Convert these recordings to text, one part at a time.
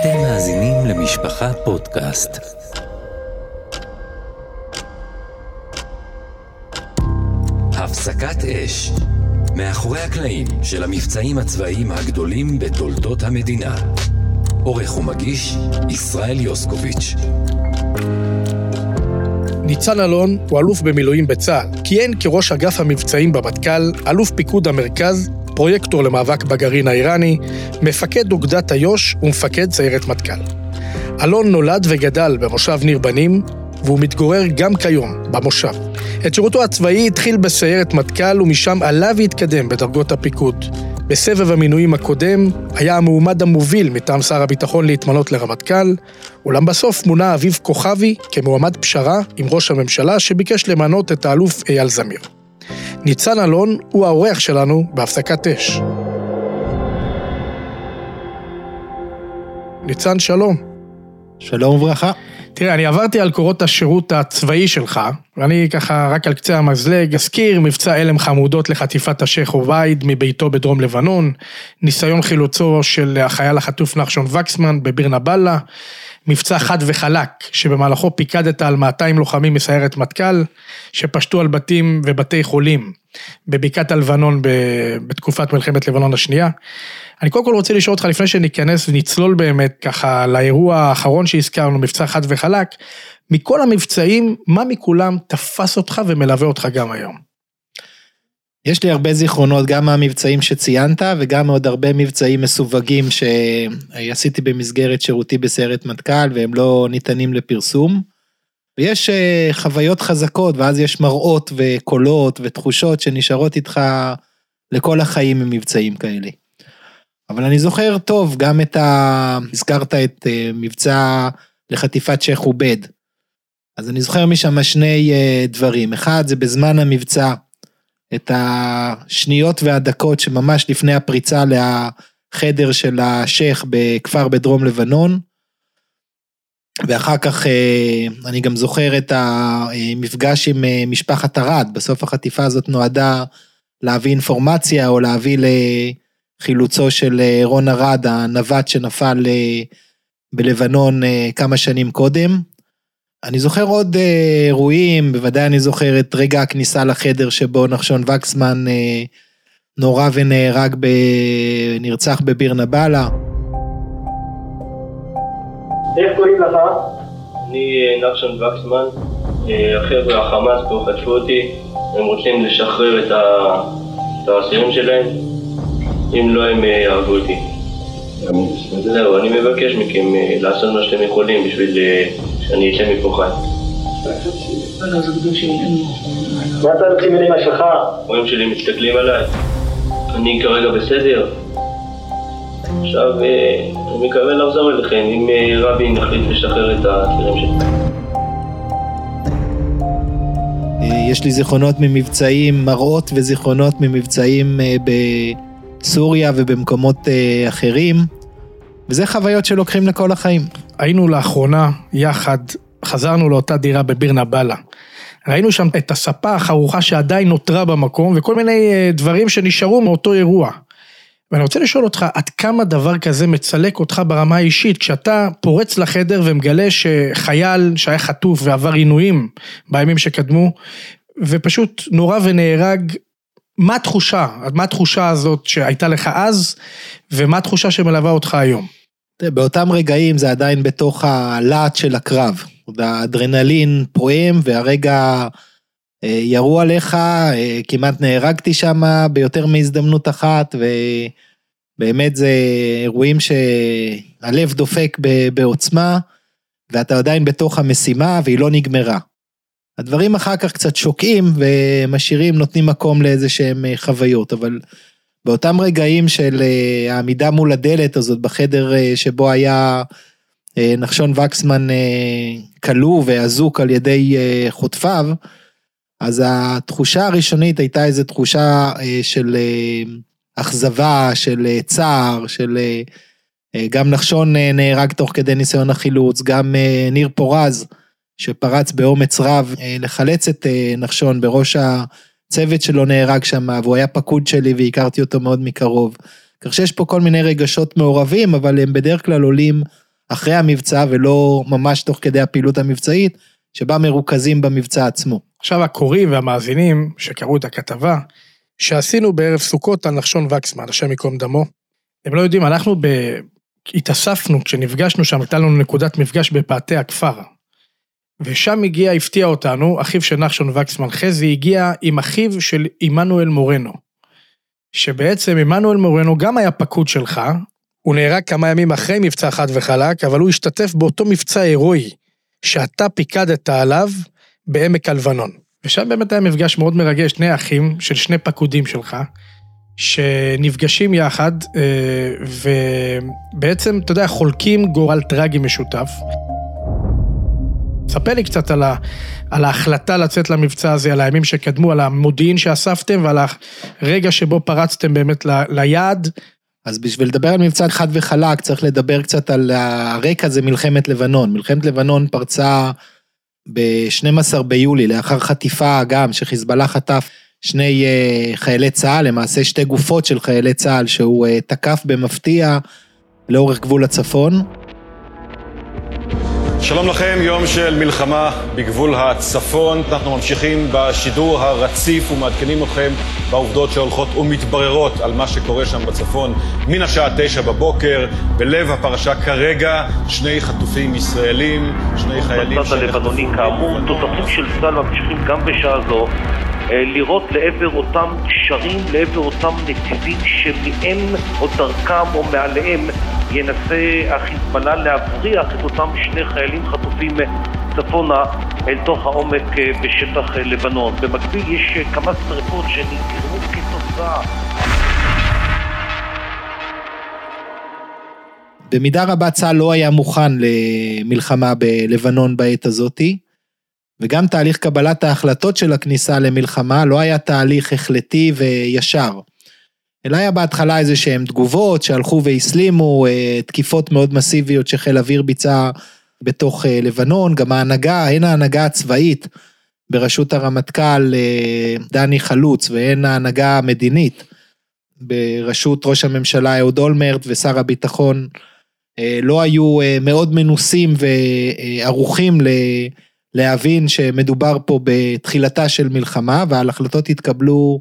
אתם מאזינים למשפחה פודקאסט. הפסקת אש, מאחורי הקלעים של המבצעים הצבאיים הגדולים בתולדות המדינה. עורך ומגיש, ישראל יוסקוביץ'. ניצן אלון הוא אלוף במילואים בצה"ל. כיהן כראש אגף המבצעים במטכ"ל, אלוף פיקוד המרכז, פרויקטור למאבק בגרעין האיראני, מפקד אוגדת איו"ש ומפקד סיירת מטכ"ל. אלון נולד וגדל במושב ניר בנים, והוא מתגורר גם כיום במושב. את שירותו הצבאי התחיל בסיירת מטכ"ל ומשם עלה והתקדם בדרגות הפיקוד. בסבב המינויים הקודם היה המועמד המוביל מטעם שר הביטחון להתמנות לרמטכ"ל, אולם בסוף מונה אביב כוכבי כמועמד פשרה עם ראש הממשלה שביקש למנות את האלוף אייל זמיר. ניצן אלון הוא האורח שלנו בהפסקת אש. ניצן, שלום. שלום וברכה. תראה, אני עברתי על קורות השירות הצבאי שלך, ואני ככה רק על קצה המזלג אזכיר מבצע הלם חמודות לחטיפת השייח' עובייד מביתו בדרום לבנון, ניסיון חילוצו של החייל החטוף נחשון וקסמן בביר נבאללה, מבצע חד וחלק, שבמהלכו פיקדת על 200 לוחמים מסיירת מטכ"ל, שפשטו על בתים ובתי חולים בבקעת הלבנון בתקופת מלחמת לבנון השנייה. אני קודם כל רוצה לשאול אותך, לפני שניכנס ונצלול באמת ככה לאירוע האחרון שהזכרנו, מבצע חד וחלק, מכל המבצעים, מה מכולם תפס אותך ומלווה אותך גם היום? יש לי הרבה זיכרונות, גם מהמבצעים שציינת, וגם עוד הרבה מבצעים מסווגים שעשיתי במסגרת שירותי בסיירת מטכ"ל, והם לא ניתנים לפרסום. ויש אה, חוויות חזקות, ואז יש מראות וקולות ותחושות שנשארות איתך לכל החיים ממבצעים כאלה. אבל אני זוכר טוב גם את ה... הזכרת את אה, מבצע לחטיפת שייח' עובד. אז אני זוכר משם שני אה, דברים. אחד, זה בזמן המבצע, את השניות והדקות שממש לפני הפריצה לחדר של השייח' בכפר בדרום לבנון. ואחר כך אה, אני גם זוכר את המפגש עם משפחת ארד, בסוף החטיפה הזאת נועדה להביא אינפורמציה או להביא לחילוצו של אה, רון ארד, הנווט שנפל אה, בלבנון אה, כמה שנים קודם. אני זוכר עוד אירועים, בוודאי אני זוכר את רגע הכניסה לחדר שבו נחשון וקסמן נורה ונהרג, ב... נרצח בביר נבאללה. איך קוראים לך? אני נחשון וקסמן, החבר'ה החמאס פה חטפו אותי, הם רוצים לשחרר את האסירים שלהם. אם לא, הם אה, יהרגו אותי. זהו, אני מבקש מכם אה, לעשות מה שאתם יכולים בשביל אה, שאני אצא מפה חי. מה אתה רוצה מאמא שלך? ההורים שלי מסתכלים עליי. אני כרגע בסדר. עכשיו אני מקווה לחזור אליכם אם רבין יחליט לשחרר את האסירים שלי. יש לי זיכרונות ממבצעים, מראות וזיכרונות ממבצעים. בסוריה ובמקומות אה, אחרים, וזה חוויות שלוקחים לכל החיים. היינו לאחרונה יחד, חזרנו לאותה דירה בביר נבאללה. ראינו שם את הספה החרוכה שעדיין נותרה במקום, וכל מיני אה, דברים שנשארו מאותו אירוע. ואני רוצה לשאול אותך, עד כמה דבר כזה מצלק אותך ברמה האישית, כשאתה פורץ לחדר ומגלה שחייל שהיה חטוף ועבר עינויים בימים שקדמו, ופשוט נורה ונהרג מה התחושה, מה התחושה הזאת שהייתה לך אז, ומה התחושה שמלווה אותך היום? באותם רגעים זה עדיין בתוך הלהט של הקרב. האדרנלין פועם והרגע אה, ירו עליך, אה, כמעט נהרגתי שם ביותר מהזדמנות אחת, ובאמת זה אירועים שהלב דופק בעוצמה, ואתה עדיין בתוך המשימה והיא לא נגמרה. הדברים אחר כך קצת שוקעים ומשאירים, נותנים מקום לאיזה שהם אה, חוויות, אבל באותם רגעים של אה, העמידה מול הדלת הזאת בחדר אה, שבו היה נחשון וקסמן כלוא ואזוק על ידי חוטפיו, אז התחושה הראשונית הייתה איזו תחושה של אכזבה, של צער, של... גם נחשון נהרג תוך כדי ניסיון החילוץ, גם ניר פורז. שפרץ באומץ רב אה, לחלץ את אה, נחשון בראש הצוות שלו נהרג שם, והוא היה פקוד שלי והכרתי אותו מאוד מקרוב. כך שיש פה כל מיני רגשות מעורבים, אבל הם בדרך כלל עולים אחרי המבצע ולא ממש תוך כדי הפעילות המבצעית, שבה מרוכזים במבצע עצמו. עכשיו הקוראים והמאזינים שקראו את הכתבה, שעשינו בערב סוכות על נחשון וקסמן, השם ייקום דמו, הם לא יודעים, אנחנו ב... התאספנו, כשנפגשנו שם, הייתה לנו נקודת מפגש בפאתי הכפר. ושם הגיע, הפתיע אותנו, אחיו של נחשון וקסמן חזי, הגיע עם אחיו של עמנואל מורנו. שבעצם עמנואל מורנו גם היה פקוד שלך, הוא נהרג כמה ימים אחרי מבצע חד וחלק, אבל הוא השתתף באותו מבצע הירואי שאתה פיקדת עליו בעמק הלבנון. ושם באמת היה מפגש מאוד מרגש, שני אחים של שני פקודים שלך, שנפגשים יחד, אה, ובעצם, אתה יודע, חולקים גורל טרגי משותף. ספר לי קצת על, ה, על ההחלטה לצאת למבצע הזה, על הימים שקדמו, על המודיעין שאספתם ועל הרגע שבו פרצתם באמת ל, ליעד. אז בשביל לדבר על מבצע חד וחלק, צריך לדבר קצת על הרקע, זה מלחמת לבנון. מלחמת לבנון פרצה ב-12 ביולי, לאחר חטיפה גם, שחיזבאללה חטף שני uh, חיילי צה"ל, למעשה שתי גופות של חיילי צה"ל, שהוא uh, תקף במפתיע לאורך גבול הצפון. שלום לכם, יום של מלחמה בגבול הצפון. אנחנו ממשיכים בשידור הרציף ומעדכנים אתכם בעובדות שהולכות ומתבררות על מה שקורה שם בצפון מן השעה תשע בבוקר. בלב הפרשה כרגע שני חטופים ישראלים, שני חיילים... בצד הלבנוני כאמור, תותחים של צה"ל ממשיכים גם בשעה זו לראות לעבר אותם קשרים, לעבר אותם נתיבים שמהם או דרכם או מעליהם ינסה החיזבאללה להבריח את אותם שני חיילים חטופים צפונה אל תוך העומק אה, בשטח אה, לבנון. במקביל יש כמה שרפות שנגרמו כתוצאה במידה רבה צה"ל לא היה מוכן למלחמה בלבנון בעת הזאתי. וגם תהליך קבלת ההחלטות של הכניסה למלחמה לא היה תהליך החלטי וישר. אלא היה בהתחלה איזה שהם תגובות שהלכו והסלימו, אה, תקיפות מאוד מסיביות שחיל אוויר ביצע בתוך אה, לבנון, גם ההנהגה, הן ההנהגה הצבאית בראשות הרמטכ"ל אה, דני חלוץ והן ההנהגה המדינית בראשות ראש הממשלה אהוד אולמרט ושר הביטחון לא היו מאוד מנוסים וערוכים ל... להבין שמדובר פה בתחילתה של מלחמה, ועל החלטות התקבלו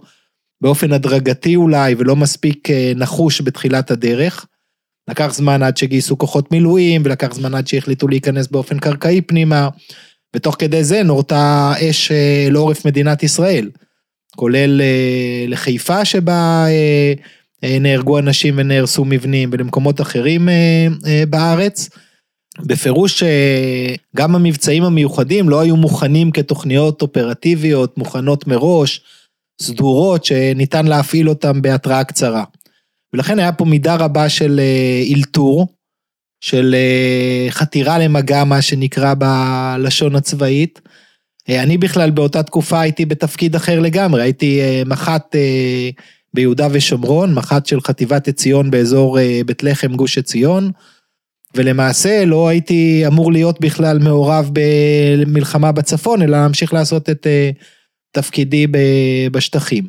באופן הדרגתי אולי, ולא מספיק אה, נחוש בתחילת הדרך. לקח זמן עד שגייסו כוחות מילואים, ולקח זמן עד שהחליטו להיכנס באופן קרקעי פנימה, ותוך כדי זה נורתה אש אה, לעורף מדינת ישראל, כולל אה, לחיפה שבה נהרגו אנשים ונהרסו מבנים, ולמקומות אחרים בארץ. בפירוש אה, גם המבצעים המיוחדים לא היו מוכנים כתוכניות אופרטיביות מוכנות מראש, סדורות, שניתן להפעיל אותם בהתראה קצרה. ולכן היה פה מידה רבה של אה, אלתור, של אה, חתירה למגע, מה שנקרא בלשון הצבאית. אני בכלל באותה תקופה הייתי בתפקיד אחר לגמרי, הייתי מח"ט ביהודה ושומרון, מח"ט של חטיבת עציון באזור בית לחם, גוש עציון. ולמעשה לא הייתי אמור להיות בכלל מעורב במלחמה בצפון, אלא להמשיך לעשות את אה, תפקידי בשטחים.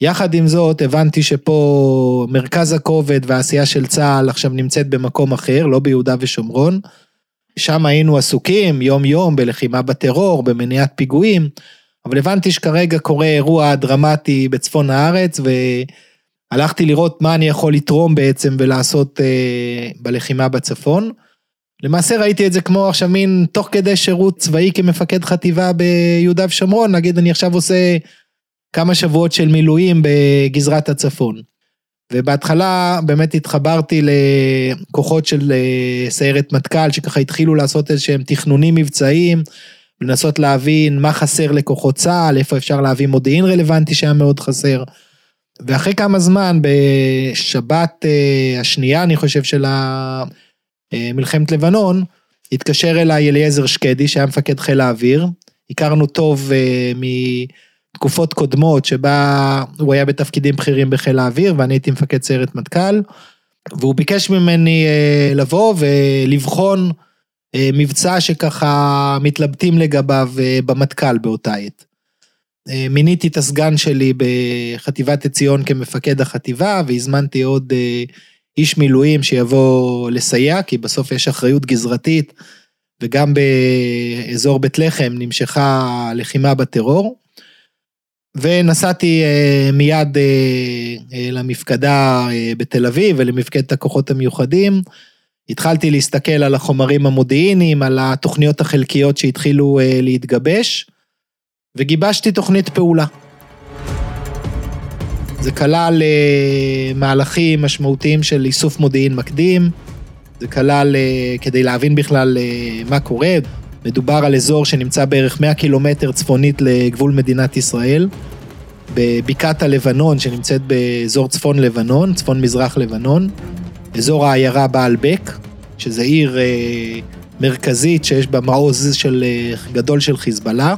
יחד עם זאת, הבנתי שפה מרכז הכובד והעשייה של צה"ל עכשיו נמצאת במקום אחר, לא ביהודה ושומרון. שם היינו עסוקים יום-יום בלחימה בטרור, במניעת פיגועים, אבל הבנתי שכרגע קורה אירוע דרמטי בצפון הארץ, ו... הלכתי לראות מה אני יכול לתרום בעצם ולעשות אה, בלחימה בצפון. למעשה ראיתי את זה כמו עכשיו מין תוך כדי שירות צבאי כמפקד חטיבה ביהודה ושומרון, נגיד אני עכשיו עושה כמה שבועות של מילואים בגזרת הצפון. ובהתחלה באמת התחברתי לכוחות של אה, סיירת מטכ"ל, שככה התחילו לעשות איזה שהם תכנונים מבצעיים, לנסות להבין מה חסר לכוחות צה"ל, איפה אפשר להביא מודיעין רלוונטי שהיה מאוד חסר. ואחרי כמה זמן, בשבת אה, השנייה, אני חושב, של מלחמת לבנון, התקשר אליי אליעזר שקדי, שהיה מפקד חיל האוויר. הכרנו טוב אה, מתקופות קודמות, שבה הוא היה בתפקידים בכירים בחיל האוויר, ואני הייתי מפקד סיירת מטכ"ל. והוא ביקש ממני אה, לבוא ולבחון מבצע שככה מתלבטים לגביו במטכ"ל באותה עת. אה, מיניתי את הסגן שלי בחטיבת עציון כמפקד החטיבה, והזמנתי עוד אה, איש מילואים שיבוא לסייע, כי בסוף יש אחריות גזרתית, וגם באזור בית לחם נמשכה לחימה בטרור. ונסעתי אה, מיד למפקדה בתל אביב ולמפקדת הכוחות המיוחדים. התחלתי להסתכל על החומרים המודיעיניים, על התוכניות החלקיות שהתחילו להתגבש, וגיבשתי תוכנית פעולה. זה כלל מהלכים משמעותיים של איסוף מודיעין מקדים, זה כלל כדי להבין בכלל מה קורה. מדובר על אזור שנמצא בערך 100 קילומטר צפונית לגבול מדינת ישראל, בבקעת הלבנון שנמצאת באזור צפון לבנון, צפון מזרח לבנון, אזור העיירה בעלבק, שזה עיר אה, מרכזית שיש בה מעוז של, אה, גדול של חיזבאללה.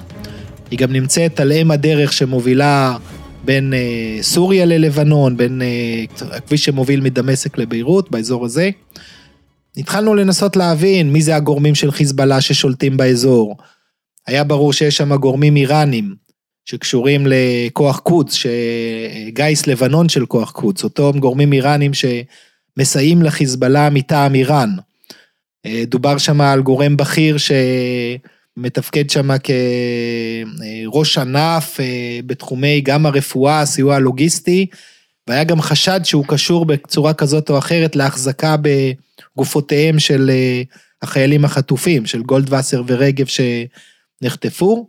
היא גם נמצאת על אם הדרך שמובילה בין אה, סוריה ללבנון, בין הכביש שמוביל מדמשק לביירות, באזור הזה. התחלנו לנסות להבין מי זה הגורמים של חיזבאללה ששולטים באזור. היה ברור שיש שם גורמים איראנים שקשורים לכוח קודס, גיס לבנון של כוח קודס, אותם גורמים איראנים שמסייעים לחיזבאללה מטעם איראן. אה, דובר שם על גורם בכיר שמתפקד שם כראש ענף אה, בתחומי גם הרפואה, הסיוע הלוגיסטי, והיה גם חשד שהוא קשור בצורה כזאת או אחרת להחזקה בגופותיהם של אה, החיילים החטופים, של גולדווסר ורגב שנחטפו,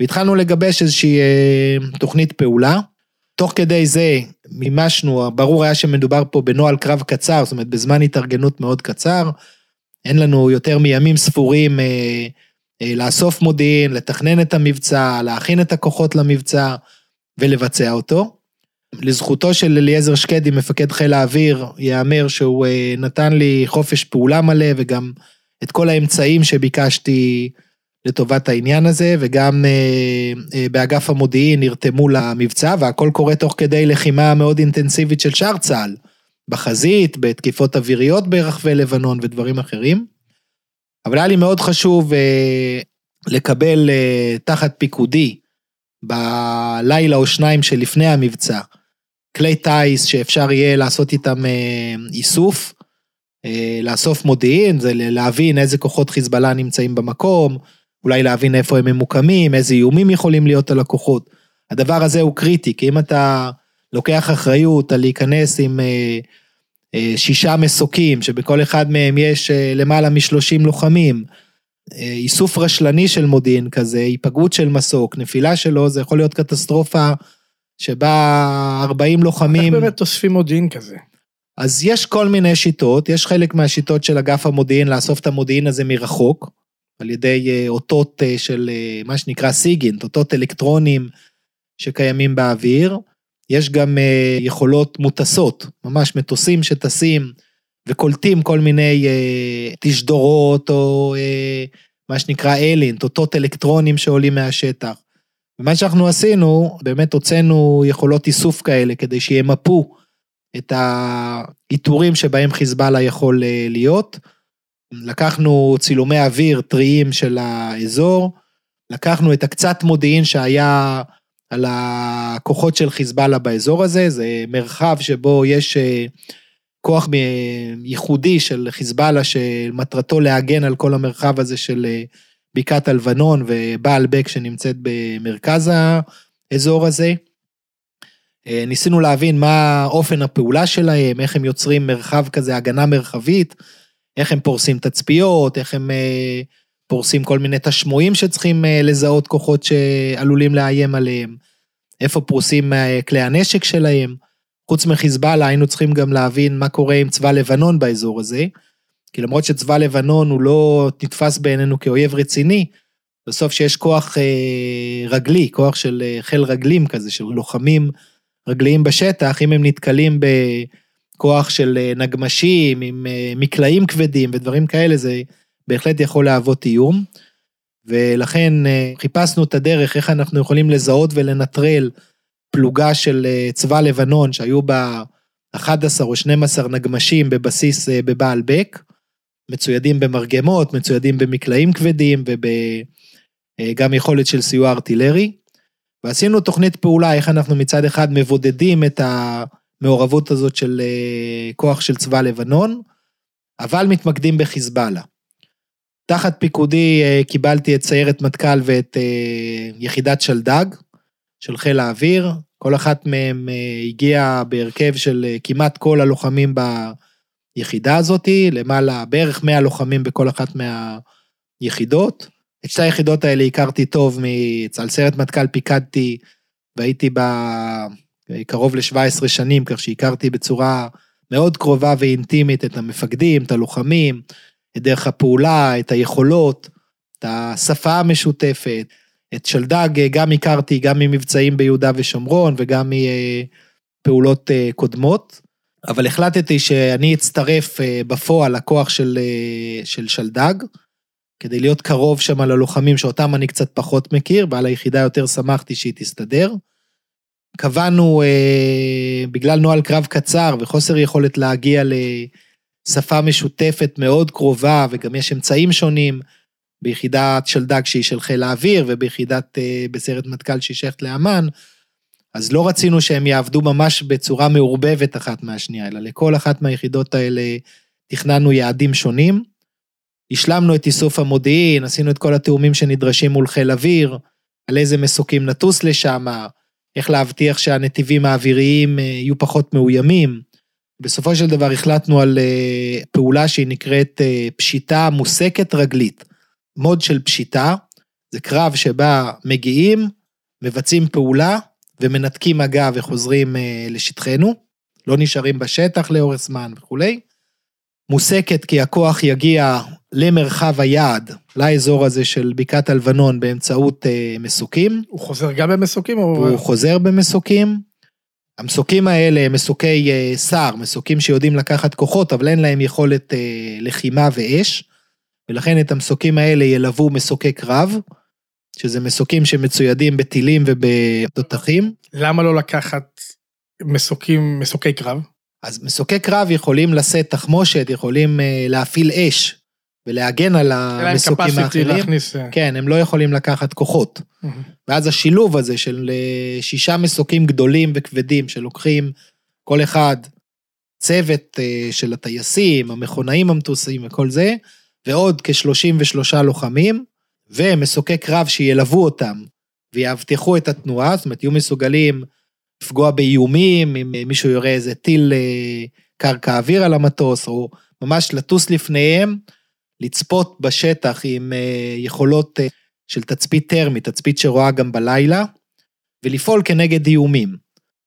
והתחלנו לגבש איזושהי אה, תוכנית פעולה. תוך כדי זה מימשנו, ברור היה שמדובר פה בנוהל קרב קצר, זאת אומרת בזמן התארגנות מאוד קצר. אין לנו יותר מימים ספורים אה, אה, לאסוף מודיעין, לתכנן את המבצע, להכין את הכוחות למבצע ולבצע אותו. לזכותו של אליעזר שקדי, מפקד חיל האוויר, ייאמר שהוא אה, נתן לי חופש פעולה מלא וגם את כל האמצעים שביקשתי לטובת העניין הזה, וגם אה, אה, באגף המודיעין נרתמו למבצע, והכל קורה תוך כדי לחימה מאוד אינטנסיבית של שאר צה"ל, בחזית, בתקיפות אוויריות ברחבי לבנון ודברים אחרים. אבל היה לי מאוד חשוב לקבל תחת פיקודי, בלילה או שניים שלפני המבצע, כלי טיס שאפשר יהיה לעשות איתם אה, איסוף, אה, לאסוף מודיעין, זה להבין איזה כוחות חיזבאללה נמצאים במקום, אולי להבין איפה הם ממוקמים, איזה איומים יכולים להיות על הכוחות. הדבר הזה הוא קריטי, כי אם אתה לוקח אחריות על להיכנס עם אה, שישה מסוקים, שבכל אחד מהם יש למעלה משלושים לוחמים, איסוף רשלני של מודיעין כזה, היפגעות של מסוק, נפילה שלו, זה יכול להיות קטסטרופה שבה 40 לוחמים... איך באמת אוספים מודיעין כזה? אז יש כל מיני שיטות, יש חלק מהשיטות של אגף המודיעין לאסוף את המודיעין הזה מרחוק, על ידי אה, אותות אה, של אה, מה שנקרא סיגינט, אותות אלקטרונים שקיימים באוויר. יש גם יכולות מוטסות, ממש מטוסים שטסים וקולטים כל מיני תשדורות או מה שנקרא אלינט, אותות אלקטרונים שעולים מהשטח. ומה שאנחנו עשינו, באמת הוצאנו יכולות איסוף כאלה כדי שימפו את האיתורים שבהם חיזבאללה יכול אה, להיות. לקחנו צילומי אוויר טריים של האזור, לקחנו את הקצת מודיעין שהיה על הכוחות של חיזבאללה באזור הזה, זה מרחב שבו יש אה, כוח ייחודי של חיזבאללה שמטרתו להגן על כל המרחב הזה של אה, בקעת הלבנון ובעל בק שנמצאת במרכז האזור הזה. אה, ניסינו להבין מה אופן הפעולה שלהם, איך הם יוצרים מרחב כזה, הגנה מרחבית, איך הם פורסים תצפיות, איך הם פורסים כל מיני תשמועים שצריכים אה, לזהות כוחות שעלולים לאיים עליהם, איפה פרוסים כלי הנשק שלהם. חוץ מחיזבאללה היינו צריכים גם להבין מה קורה עם צבא לבנון באזור הזה. כי למרות שצבא לבנון הוא לא נתפס בעינינו כאויב רציני, בסוף שיש כוח אה, רגלי, כוח של אה, חיל רגלים כזה, של לוחמים רגליים בשטח, אם הם נתקלים בכוח של אה, נגמשים, עם אה, מקלעים כבדים ודברים כאלה, זה בהחלט יכול להוות איום. ולכן אה, חיפשנו את הדרך איך אנחנו יכולים לזהות ולנטרל פלוגה של אה, צבא לבנון שהיו בה 11 או 12 נגמשים בבסיס אה, בבעל בק, מצוידים במרגמות, מצוידים במקלעים כבדים וגם יכולת של סיוע ארטילרי. ועשינו תוכנית פעולה, איך אנחנו מצד אחד מבודדים את המעורבות הזאת של כוח של צבא לבנון, אבל מתמקדים בחיזבאללה. תחת פיקודי אה, קיבלתי את סיירת מטכ"ל ואת אה, יחידת שלדג של חיל האוויר, כל אחת מהם הגיעה בהרכב של כמעט כל הלוחמים ביחידה הזאתי, למעלה בערך 100 לוחמים בכל אחת מהיחידות. את שתי היחידות האלה הכרתי טוב, על סיירת מטכ"ל פיקדתי והייתי בה קרוב ל-17 שנים, כך שהכרתי בצורה מאוד קרובה ואינטימית את המפקדים, את הלוחמים, את דרך הפעולה, את היכולות, את השפה המשותפת. את שלדג גם הכרתי גם ממבצעים ביהודה ושומרון וגם מפעולות אה, קודמות, אבל החלטתי שאני אצטרף אה, בפועל לכוח של, אה, של שלדג, כדי להיות קרוב שם ללוחמים שאותם אני קצת פחות מכיר, ועל היחידה יותר שמחתי שהיא תסתדר. קבענו, אה, בגלל נוהל קרב קצר וחוסר יכולת להגיע לשפה משותפת מאוד קרובה, וגם יש אמצעים שונים, ביחידת שלדג שהיא של חיל האוויר, וביחידת, אה, בסיירת מטכ"ל שהיא שייכת לאמ"ן, אז לא רצינו שהם יעבדו ממש בצורה מעורבבת אחת מהשנייה, אלא לכל אחת מהיחידות האלה תכננו יעדים שונים. השלמנו את איסוף המודיעין, עשינו את כל התיאומים שנדרשים מול חיל אוויר, על איזה מסוקים נטוס לשם, איך להבטיח שהנתיבים האוויריים אה, יהיו פחות מאוימים. בסופו של דבר החלטנו על אה, פעולה שהיא נקראת אה, פשיטה מוסקת רגלית. מוד של פשיטה, זה קרב שבה מגיעים, מבצעים פעולה ומנתקים מגע וחוזרים לשטחנו, לא נשארים בשטח לאורך זמן וכולי. מוסקת כי הכוח יגיע למרחב היעד, לאזור הזה של בקעת הלבנון באמצעות אה, מסוקים. הוא חוזר גם במסוקים? או... הוא חוזר במסוקים. המסוקים האלה הם מסוקי אה, שר, מסוקים שיודעים לקחת כוחות, אבל אין להם יכולת אה, לחימה ואש, ולכן את המסוקים האלה ילוו מסוקי קרב, שזה מסוקים שמצוידים בטילים ובתותחים. למה לא לקחת מסוקים, מסוקי קרב? אז מסוקי קרב יכולים לשאת תחמושת, יכולים להפעיל אש, ולהגן על המסוקים האחרים. להכניס... אה. כן, הם לא יכולים לקחת כוחות. ואז השילוב הזה של אה, שישה מסוקים גדולים וכבדים שלוקחים כל אחד צוות אה, של הטייסים, המכונאים המטוסים וכל זה, ועוד כ-33 לוחמים, ומסוקי קרב שילוו אותם ויאבטחו את התנועה, זאת אומרת, יהיו מסוגלים לפגוע באיומים, אם מישהו יורה איזה טיל קרקע אוויר על המטוס, או ממש לטוס לפניהם לצפות בשטח עם אה, יכולות אה, של תצפית טרמית, תצפית שרואה גם בלילה, ולפעול כנגד איומים.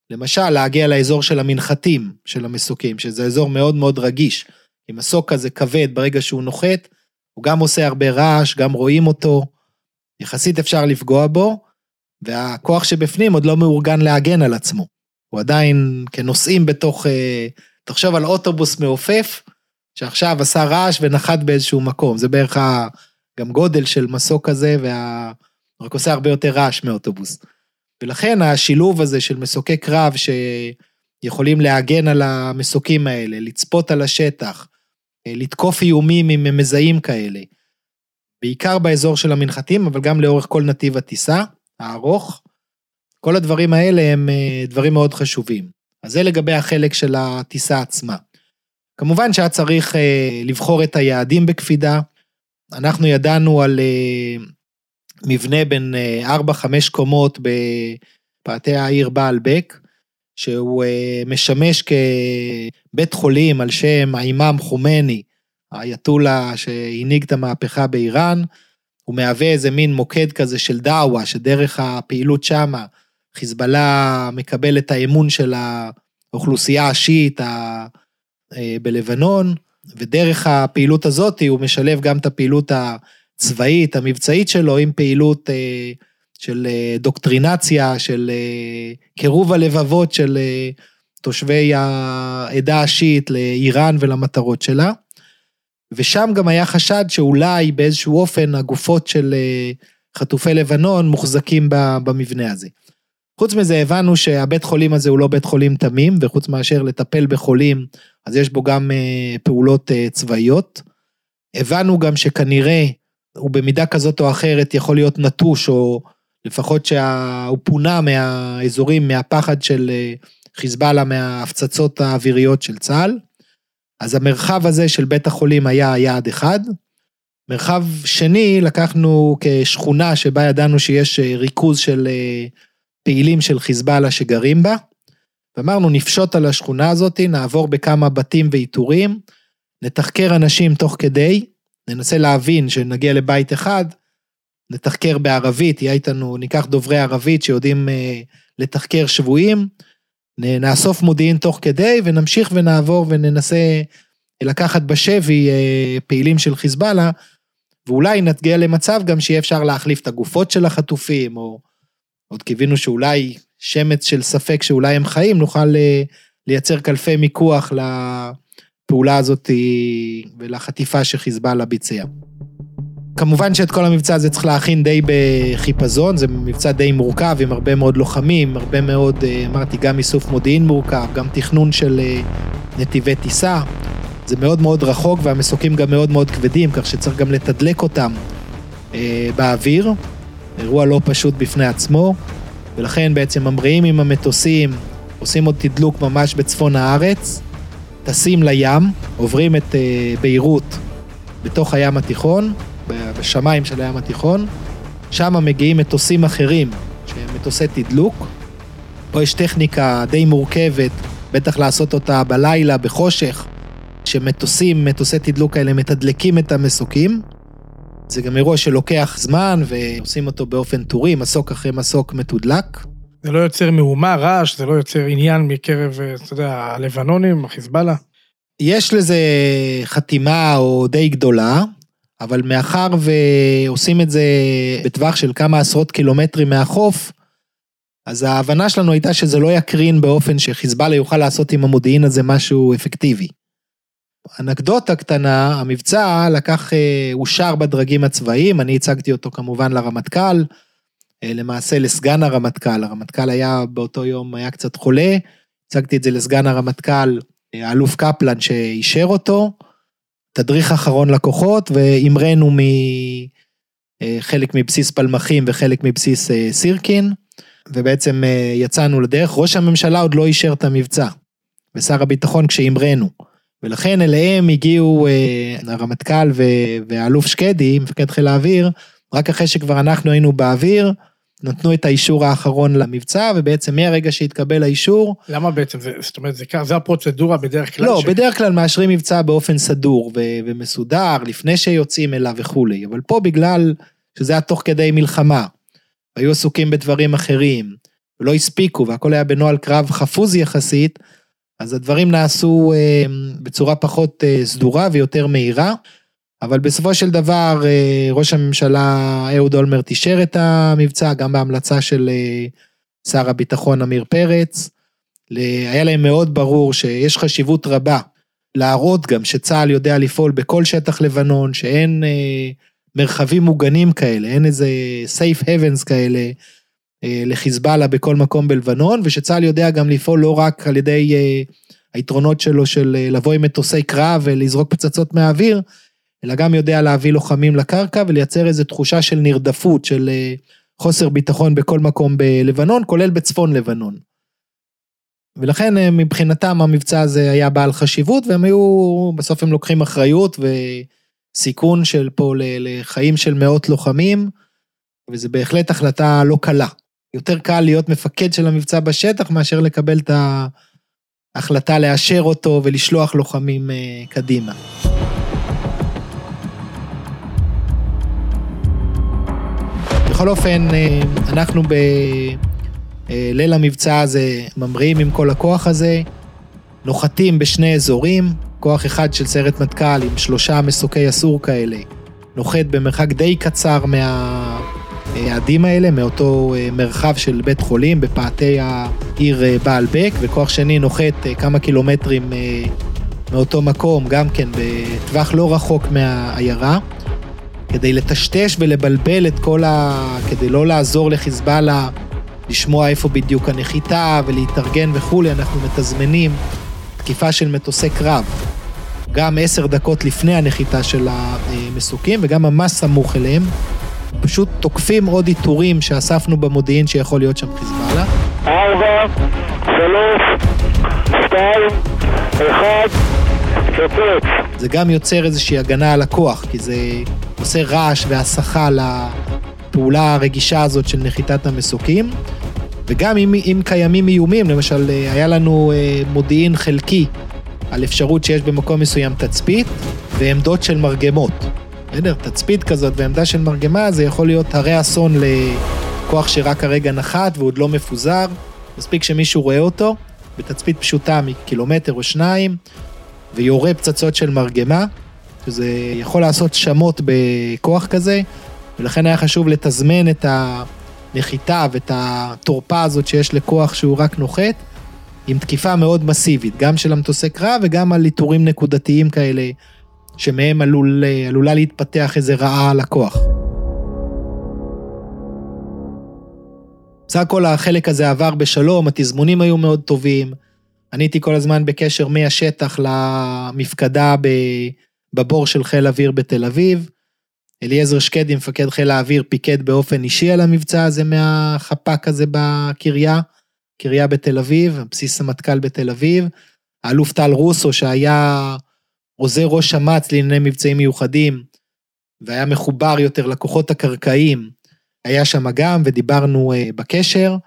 למשל, להגיע לאזור של המנחתים של המסוקים, שזה אזור מאוד מאוד רגיש. אם מסוק כזה כבד, ברגע שהוא נוחת, הוא גם עושה הרבה רעש, גם רואים אותו, יחסית אפשר לפגוע בו, והכוח שבפנים עוד לא מאורגן להגן על עצמו. הוא עדיין כנוסעים בתוך, אה, תחשוב על אוטובוס מעופף, שעכשיו עשה רעש ונחת באיזשהו מקום, זה בערך גם גודל של מסוק כזה, וה... רק עושה הרבה יותר רעש מאוטובוס. ולכן השילוב הזה של מסוקי קרב שיכולים להגן על המסוקים האלה, לצפות על השטח, לתקוף איומים עם מזהים כאלה, בעיקר באזור של המנחתים, אבל גם לאורך כל נתיב הטיסה הארוך, כל הדברים האלה הם אה, דברים מאוד חשובים. אז זה לגבי החלק של הטיסה עצמה. כמובן שהיה צריך אה, לבחור את היעדים בקפידה. אנחנו ידענו על אה, מבנה בין אה, 4-5 קומות בפאתי העיר בעלבק, שהוא אה, משמש כבית חולים על שם האימאם חומני, האייתולה שהנהיג את המהפכה באיראן. הוא מהווה איזה מין מוקד כזה של דאווה, שדרך הפעילות שמה, חיזבאללה מקבל את האמון של האוכלוסייה השיעית, אה, בלבנון, ודרך הפעילות הזאת הוא משלב גם את הפעילות הצבאית, המבצעית שלו, עם פעילות אה, של אה, דוקטרינציה, של קירוב הלבבות של תושבי העדה השיעית לאיראן ולמטרות שלה. ושם גם היה חשד שאולי באיזשהו אופן הגופות של חטופי לבנון מוחזקים במבנה הזה. חוץ מזה הבנו שהבית חולים הזה הוא לא בית חולים תמים, וחוץ מאשר לטפל בחולים, אז יש בו גם אה, פעולות אה, צבאיות. הבנו גם שכנראה הוא במידה כזאת או אחרת יכול להיות נטוש, או לפחות שהוא פונה מהאזורים, מהפחד של אה, חיזבאללה מההפצצות האוויריות של צה"ל. אז המרחב הזה של בית החולים היה יעד אחד. מרחב שני, לקחנו כשכונה שבה ידענו שיש אה, ריכוז של אה, פעילים של חיזבאללה שגרים בה. ואמרנו, נפשוט על השכונה הזאת, נעבור בכמה בתים ואיתורים, נתחקר אנשים תוך כדי, ננסה להבין שנגיע לבית אחד, נתחקר בערבית, יהיה איתנו, ניקח דוברי ערבית שיודעים אה, לתחקר שבויים, נאסוף מודיעין תוך כדי ונמשיך ונעבור וננסה לקחת בשבי אה, פעילים של חיזבאללה, ואולי נגיע למצב גם שיהיה אפשר להחליף את הגופות של החטופים, או עוד קיווינו שאולי שמץ של ספק שאולי הם חיים, נוכל אה, לייצר קלפי מיקוח לפעולה הזאת ולחטיפה שחיזבאללה ביצע. כמובן שאת כל המבצע הזה צריך להכין די בחיפזון, זה מבצע די מורכב עם הרבה מאוד לוחמים, הרבה מאוד, אה, אמרתי, גם איסוף מודיעין מורכב, גם תכנון של אה, נתיבי טיסה. זה מאוד מאוד רחוק והמסוקים גם מאוד מאוד כבדים, כך שצריך גם לתדלק אותם אה, באוויר. אירוע לא פשוט בפני עצמו, ולכן בעצם ממריאים עם המטוסים, עושים עוד תדלוק ממש בצפון הארץ, טסים לים, עוברים את אה, ביירות בתוך הים התיכון, בשמיים של הים התיכון, שם מגיעים מטוסים אחרים, שהם מטוסי תדלוק. פה יש טכניקה די מורכבת, בטח לעשות אותה בלילה, בחושך, שמטוסים, מטוסי תדלוק האלה מתדלקים את המסוקים. זה גם אירוע שלוקח זמן ועושים אותו באופן טורי, מסוק אחרי מסוק מתודלק. זה לא יוצר מהומה, רעש, זה לא יוצר עניין מקרב, אתה יודע, הלבנונים, החיזבאללה? יש לזה חתימה או די גדולה, אבל מאחר ועושים את זה בטווח של כמה עשרות קילומטרים מהחוף, אז ההבנה שלנו הייתה שזה לא יקרין באופן שחיזבאללה יוכל לעשות עם המודיעין הזה משהו אפקטיבי. אנקדוטה קטנה, המבצע לקח, אה, אושר בדרגים הצבאיים, אני הצגתי אותו כמובן לרמטכ"ל, אה, למעשה לסגן הרמטכ"ל, הרמטכ"ל היה באותו יום, היה קצת חולה, הצגתי את זה לסגן הרמטכ"ל, אה, האלוף קפלן שאישר אותו, תדריך אחרון לקוחות, והמראנו מחלק מבסיס פלמחים וחלק מבסיס סירקין, ובעצם יצאנו לדרך. ראש הממשלה עוד לא אישר את המבצע, ושר הביטחון כשהמראנו. ולכן אליהם הגיעו אה, הרמטכ"ל והאלוף שקדי, מפקד חיל האוויר, רק אחרי שכבר אנחנו היינו באוויר, נתנו את האישור האחרון למבצע, ובעצם מהרגע שהתקבל האישור... למה בעצם? זה, זאת אומרת, זה, זה הפרוצדורה בדרך כלל? לא, ש... בדרך כלל מאשרים מבצע באופן סדור ו- ומסודר, לפני שיוצאים אליו וכולי, אבל פה בגלל שזה היה תוך כדי מלחמה, היו עסוקים בדברים אחרים, ולא הספיקו, והכל היה בנוהל קרב חפוז יחסית, אז הדברים נעשו אה, בצורה פחות אה, סדורה ויותר מהירה, אבל בסופו של דבר אה, ראש הממשלה אהוד אולמרט אישר את המבצע, גם בהמלצה של שר הביטחון עמיר פרץ. היה להם מאוד ברור שיש חשיבות רבה להראות גם שצה"ל יודע לפעול בכל שטח לבנון, שאין מרחבים מוגנים כאלה, אין איזה safe heavens כאלה אה, לחיזבאללה בכל מקום בלבנון, ושצה"ל יודע גם לפעול לא רק על ידי אה, היתרונות שלו של אה, לבוא עם מטוסי קרב ולזרוק פצצות מהאוויר, אלא גם יודע להביא לוחמים לקרקע ולייצר איזו תחושה של נרדפות, של חוסר ביטחון בכל מקום בלבנון, כולל בצפון לבנון. ולכן מבחינתם המבצע הזה היה בעל חשיבות, והם היו, בסוף הם לוקחים אחריות וסיכון של פה לחיים של מאות לוחמים, וזו בהחלט החלטה לא קלה. יותר קל להיות מפקד של המבצע בשטח מאשר לקבל את ההחלטה לאשר אותו ולשלוח לוחמים אה, קדימה. בכל אופן, אה, אנחנו בליל אה, המבצע הזה ממריאים עם כל הכוח הזה, נוחתים בשני אזורים, כוח אחד של סיירת מטכ"ל עם שלושה מסוקי אסור כאלה, נוחת במרחק די קצר מה... היעדים האלה מאותו אה, מרחב של בית חולים בפאתי העיר אה, בעלבק, וכוח שני נוחת אה, כמה קילומטרים מאותו מקום, גם כן בטווח לא רחוק מהעיירה, כדי לטשטש ולבלבל את כל ה... כדי לא לעזור לחיזבאללה לשמוע איפה בדיוק הנחיתה ולהתארגן וכולי, אנחנו מתזמנים תקיפה של מטוסי קרב. גם עשר דקות לפני הנחיתה של המסוקים וגם ממש סמוך אליהם. פשוט תוקפים עוד איתורים שאספנו במודיעין שיכול להיות שם חיזבאללה. ארבע, שלוש, שתיים, אחד, קפץ. זה גם יוצר איזושהי הגנה על הכוח, כי זה עושה רעש והסחה לפעולה הרגישה הזאת של נחיתת המסוקים. וגם אם, אם קיימים איומים, למשל, אה, היה לנו אה, מודיעין חלקי על אפשרות שיש במקום מסוים תצפית ועמדות של מרגמות. בסדר? תצפית כזאת ועמדה של מרגמה זה יכול להיות הרי אסון לכוח שרק הרגע נחת והוא עוד לא מפוזר. מספיק שמישהו רואה אותו, בתצפית פשוטה מקילומטר או שניים, ויורה פצצות של מרגמה, שזה יכול לעשות שמות בכוח כזה, ולכן היה חשוב לתזמן את הנחיתה ואת התורפה הזאת שיש לכוח שהוא רק נוחת, עם תקיפה מאוד מסיבית, גם של המטוסי קרב וגם על איתורים נקודתיים כאלה, שמהם עלול, עלולה להתפתח איזה רעה על הכוח. בסך הכל החלק הזה עבר בשלום, התזמונים היו מאוד טובים. אני הייתי כל הזמן בקשר מהשטח למפקדה בבור של חיל אוויר בתל אביב. אליעזר שקדי, מפקד חיל האוויר, פיקד באופן אישי על המבצע הזה מהחפ"ק הזה בקריה, קריה בתל אביב, בסיס המטכ"ל בתל אביב. האלוף טל רוסו, שהיה עוזר ראש אמ"ץ לענייני מבצעים מיוחדים, והיה מחובר יותר לכוחות הקרקעיים, היה שם גם, ודיברנו uh, בקשר.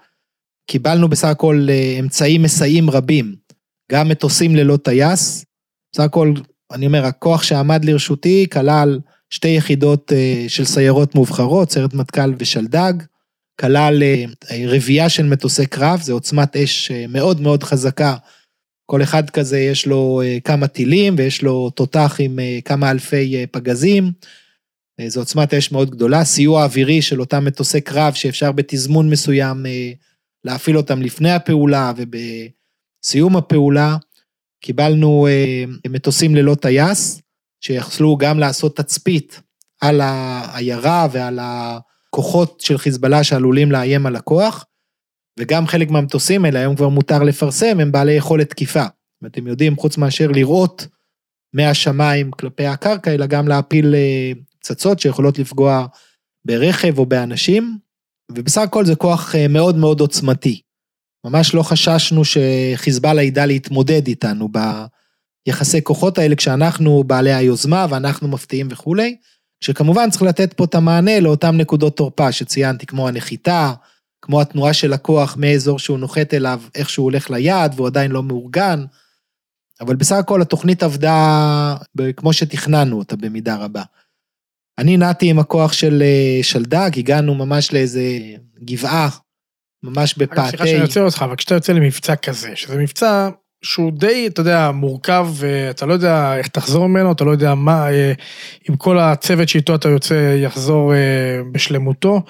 קיבלנו בסך הכל uh, אמצעים מסייעים רבים, גם מטוסים ללא טייס. בסך הכל, אני אומר, הכוח שעמד לרשותי כלל שתי יחידות uh, של סיירות מובחרות, סיירת מטכ"ל ושלדג, כלל רביעייה של מטוסי קרב, זו עוצמת אש מאוד מאוד חזקה. כל אחד כזה יש לו uh, כמה טילים ויש לו תותח עם uh, כמה אלפי uh, פגזים. אה, זו עוצמת אש מאוד גדולה, סיוע אווירי של אותם מטוסי קרב שאפשר בתזמון מסוים אה, להפעיל אותם לפני הפעולה ובסיום הפעולה. קיבלנו אה, מטוסים ללא טייס, שיכלו גם לעשות תצפית על העיירה ועל הכוחות של חיזבאללה שעלולים לאיים על הכוח, וגם חלק מהמטוסים האלה, היום כבר מותר לפרסם, הם בעלי יכולת תקיפה. ואתם יודעים, חוץ מאשר לראות מהשמיים כלפי הקרקע, אלא גם להפיל פצצות שיכולות לפגוע ברכב או באנשים, ובסך הכל זה כוח אה, מאוד מאוד עוצמתי. ממש לא חששנו שחיזבאללה ידע להתמודד איתנו ביחסי כוחות האלה כשאנחנו בעלי היוזמה ואנחנו מפתיעים וכולי, שכמובן צריך לתת פה את המענה לאותן נקודות תורפה שציינתי, כמו הנחיתה, כמו התנועה של הכוח מאזור שהוא נוחת אליו, איך שהוא הולך ליעד והוא עדיין לא מאורגן, אבל בסך הכל התוכנית עבדה כמו שתכננו אותה במידה רבה. אני נעתי עם הכוח של אה, שלדג, הגענו ממש לאיזה גבעה, ממש בפאתי. סליחה שאני עוצר אותך, אבל כשאתה יוצא למבצע כזה, שזה מבצע שהוא די, אתה יודע, מורכב, ואתה לא יודע איך תחזור ממנו, אתה לא יודע מה, אה, אם כל הצוות שאיתו אתה יוצא יחזור אה, בשלמותו.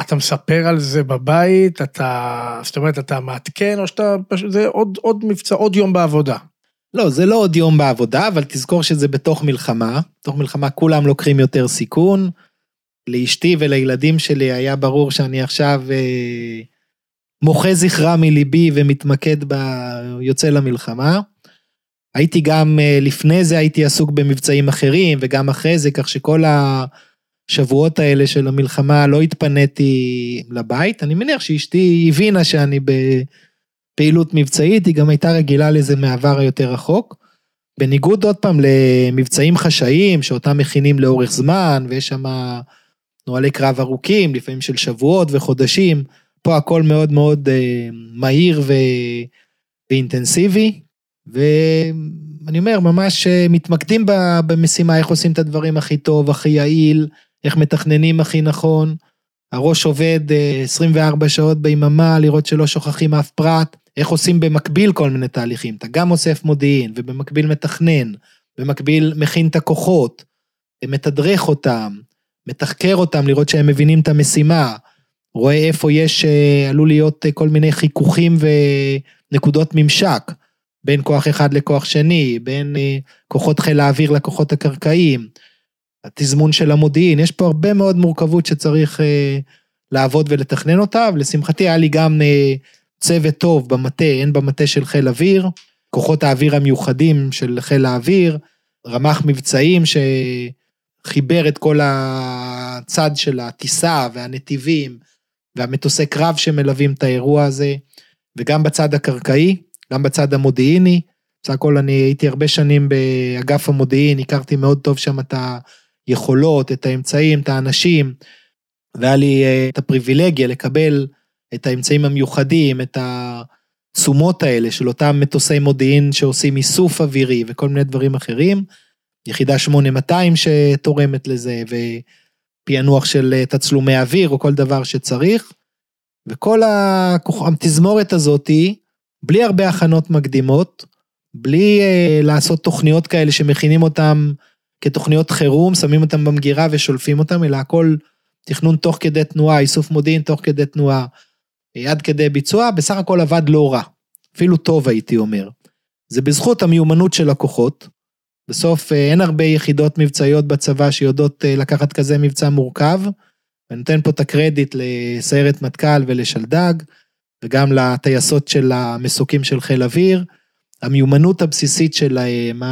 אתה מספר על זה בבית, אתה, זאת אומרת, אתה מעדכן, או שאתה, זה עוד, עוד מבצע, עוד יום בעבודה. לא, זה לא עוד יום בעבודה, אבל תזכור שזה בתוך מלחמה. בתוך מלחמה כולם לוקחים יותר סיכון. לאשתי ולילדים שלי היה ברור שאני עכשיו אה, מוחה זכרה מליבי ומתמקד ב... יוצא למלחמה. הייתי גם, אה, לפני זה הייתי עסוק במבצעים אחרים, וגם אחרי זה, כך שכל השבועות האלה של המלחמה לא התפניתי לבית. אני מניח שאשתי הבינה שאני ב... פעילות מבצעית, היא גם הייתה רגילה לזה מעבר היותר רחוק. בניגוד עוד פעם למבצעים חשאיים, שאותם מכינים לאורך זמן, ויש שם נוהלי קרב ארוכים, לפעמים של שבועות וחודשים, פה הכל מאוד מאוד אה, מהיר ו... ואינטנסיבי, ואני אומר, ממש אה, מתמקדים במשימה, איך עושים את הדברים הכי טוב, הכי יעיל, איך מתכננים הכי נכון. הראש עובד 24 אה, שעות ביממה, לראות שלא שוכחים אף פרט. איך עושים במקביל כל מיני תהליכים. אתה גם אוסף מודיעין, ובמקביל מתכנן, במקביל מכין את הכוחות, מתדרך אותם, מתחקר אותם, לראות שהם מבינים את המשימה, רואה איפה יש, אה, עלול להיות אה, כל מיני חיכוכים ונקודות ממשק, בין כוח אחד לכוח שני, בין כוחות חיל האוויר לכוחות הקרקעיים, התזמון של המודיעין, יש פה הרבה מאוד מורכבות שצריך לעבוד ולתכנן אותה, ולשמחתי היה לי גם צוות טוב במטה, הן במטה של חיל אוויר, כוחות האוויר המיוחדים של חיל האוויר, רמ"ח מבצעים שחיבר את כל הצד של הטיסה והנתיבים והמטוסי קרב שמלווים את האירוע הזה, וגם בצד הקרקעי, גם בצד המודיעיני. בסך הכל אני הייתי הרבה שנים באגף המודיעין, הכרתי מאוד טוב שם את היכולות, את האמצעים, את האנשים, והיה לי אה, את הפריבילגיה לקבל את האמצעים המיוחדים, את התשומות האלה של אותם מטוסי מודיעין שעושים איסוף אווירי וכל מיני דברים אחרים. יחידה 8200 שתורמת לזה, ופענוח של אה, תצלומי אוויר או כל דבר שצריך. וכל התזמורת הזאתי, בלי הרבה הכנות מקדימות, בלי uh, לעשות תוכניות כאלה שמכינים אותם כתוכניות חירום, שמים אותם במגירה ושולפים אותם, אלא הכל תכנון תוך כדי תנועה, איסוף מודיעין תוך כדי תנועה, אה, עד כדי ביצוע, בסך הכל עבד לא רע. אפילו טוב הייתי אומר. זה בזכות המיומנות של הכוחות. בסוף אה, אין הרבה יחידות מבצעיות בצבא שיודעות לקחת כזה מבצע מורכב. אני נותן פה את הקרדיט לסיירת מטכ"ל ולשלדג, וגם לטייסות של המסוקים של חיל אוויר. המיומנות הבסיסית שלהם,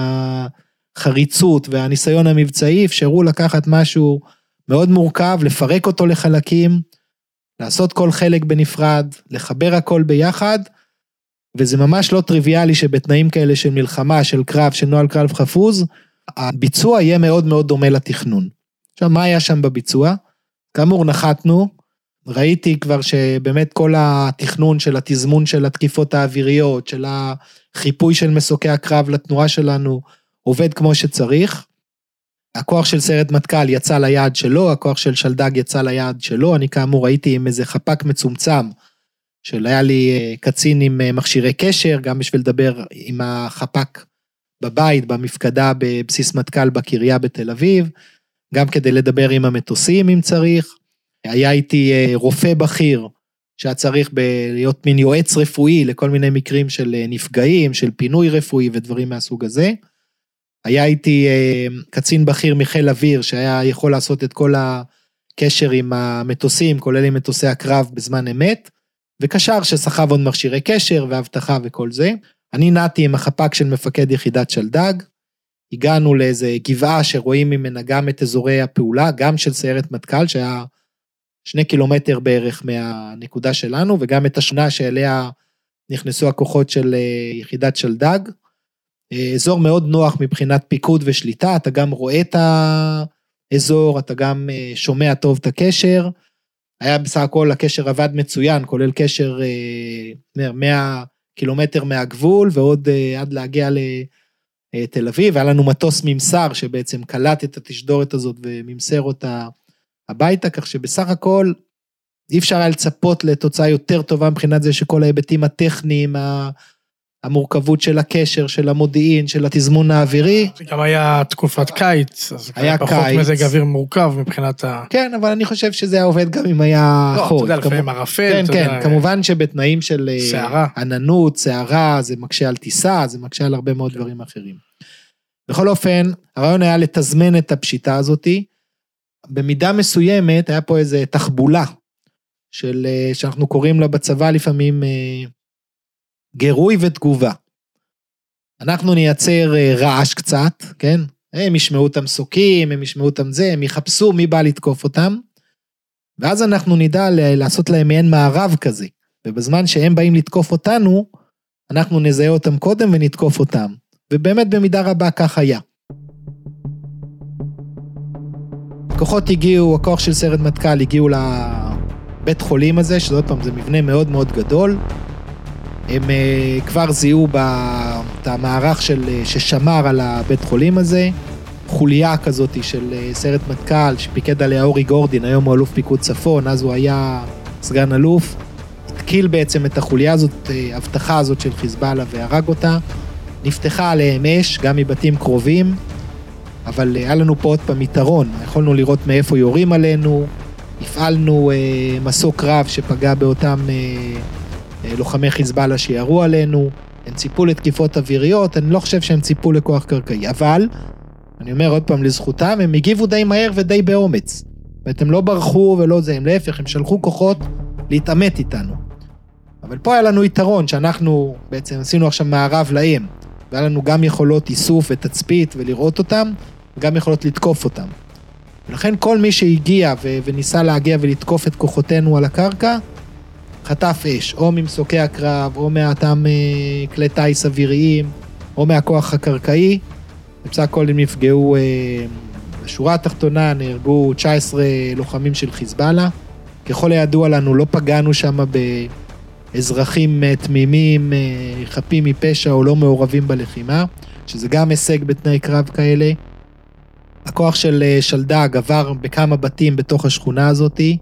החריצות והניסיון המבצעי אפשרו לקחת משהו מאוד מורכב, לפרק אותו לחלקים, לעשות כל חלק בנפרד, לחבר הכל ביחד, וזה ממש לא טריוויאלי שבתנאים כאלה של מלחמה, של קרב, של נוהל קרב חפוז, הביצוע יהיה מאוד מאוד דומה לתכנון. עכשיו, מה היה שם בביצוע? כאמור, נחתנו, ראיתי כבר שבאמת כל התכנון של התזמון של התקיפות האוויריות, של החיפוי של מסוקי הקרב לתנועה שלנו, עובד כמו שצריך. הכוח של סיירת מטכ"ל יצא ליעד שלו, הכוח של שלדג יצא ליעד שלו, אני כאמור הייתי עם איזה חפ"ק מצומצם, של היה לי אה, קצין עם אה, מכשירי קשר, גם בשביל לדבר עם החפ"ק בבית, במפקדה בבסיס מטכ"ל בקריה בתל אביב, גם כדי לדבר עם המטוסים אם צריך. היה איתי אה, רופא בכיר, שהיה צריך להיות מין יועץ רפואי לכל מיני מקרים של נפגעים, של פינוי רפואי ודברים מהסוג הזה. היה איתי אה, קצין בכיר מחיל אוויר שהיה יכול לעשות את כל הקשר עם המטוסים, כולל עם מטוסי הקרב בזמן אמת, וקשר שסחב עוד מכשירי קשר ואבטחה וכל זה. אני נעתי עם החפ"ק של מפקד יחידת שלדג, הגענו לאיזה גבעה שרואים ממנה גם את אזורי הפעולה, גם של סיירת מטכ"ל, שהיה שני קילומטר בערך מהנקודה שלנו, וגם את השנה שאליה נכנסו הכוחות של אה, יחידת שלדג. אה, אזור מאוד נוח מבחינת פיקוד ושליטה, אתה גם רואה את האזור, אתה גם אה, שומע טוב את הקשר. היה בסך הכל, הקשר עבד מצוין, כולל קשר 100 קילומטר מהגבול, ועוד עד להגיע לתל אביב. היה לנו מטוס ממסר שבעצם קלט את התשדורת הזאת וממסר אותה הביתה, כך שבסך הכל אי אפשר היה לצפות לתוצאה יותר טובה מבחינת זה שכל ההיבטים הטכניים, המורכבות של הקשר, של המודיעין, של התזמון האווירי. זה גם היה תקופת קיץ, אז היה פחות קיץ. מזג אוויר מורכב מבחינת ה... כן, אבל אני חושב שזה היה עובד גם אם היה לא, אתה חורף. יודע, לפעמים כמו- ערפל, כן, אתה כן, יודע, כמובן שבתנאים של אה, סערה. עננות, סערה, זה מקשה על טיסה, זה מקשה על הרבה מאוד דברים אחרים. בכל אופן, הרעיון היה לתזמן את הפשיטה הזאתי. במידה מסוימת היה פה איזה תחבולה של, אה, שאנחנו קוראים לה בצבא לפעמים אה, גירוי ותגובה. אנחנו נייצר אה, רעש קצת, כן? הם ישמעו את המסוקים, הם ישמעו אותם זה, הם יחפשו מי בא לתקוף אותם, ואז אנחנו נדע לעשות להם מעין מערב כזה. ובזמן שהם באים לתקוף אותנו, אנחנו נזהה אותם קודם ונתקוף אותם. ובאמת במידה רבה כך היה. הכוחות הגיעו, הכוח של סיירת מטכ"ל הגיעו לבית חולים הזה, שזה עוד פעם, זה מבנה מאוד מאוד גדול. הם uh, כבר זיהו. את המערך של, uh, ששמר על הבית חולים הזה. חוליה כזאת של uh, סיירת מטכ"ל, שפיקד עליה אורי גורדין, היום הוא אלוף פיקוד צפון, אז הוא היה סגן אלוף. התקיל בעצם את החוליה הזאת, אבטחה הזאת של חיזבאללה והרג אותה. נפתחה עליהם אש, גם מבתים קרובים, אבל היה לנו פה עוד פעם יתרון, יכולנו לראות מאיפה יורים עלינו, הפעלנו אה, מסוק קרב שפגע באותם אה, אה, לוחמי חיזבאללה שירו עלינו, הם ציפו לתקיפות אוויריות, אני לא חושב שהם ציפו לכוח קרקעי, אבל, אני אומר עוד פעם לזכותם, הם הגיבו די מהר ודי באומץ. זאת הם לא ברחו ולא זה, הם להפך, הם שלחו כוחות להתעמת איתנו. אבל פה היה לנו יתרון, שאנחנו בעצם עשינו עכשיו מערב להם, והיה לנו גם יכולות איסוף ותצפית ולראות אותם, וגם יכולות לתקוף אותם. ולכן כל מי שהגיע ו- וניסה להגיע ולתקוף את כוחותינו על הקרקע, חטף אש, או ממסוקי הקרב, או מאותם אה, כלי טיס אוויריים, או מהכוח הקרקעי. בסך הכל הם נפגעו, אה, בשורה התחתונה נהרגו 19 לוחמים של חיזבאללה. ככל הידוע לנו, לא פגענו שם באזרחים אה, תמימים, אה, חפים מפשע או לא מעורבים בלחימה, שזה גם הישג בתנאי קרב כאלה. הכוח של אה, שלדג עבר בכמה בתים בתוך השכונה הזאתי,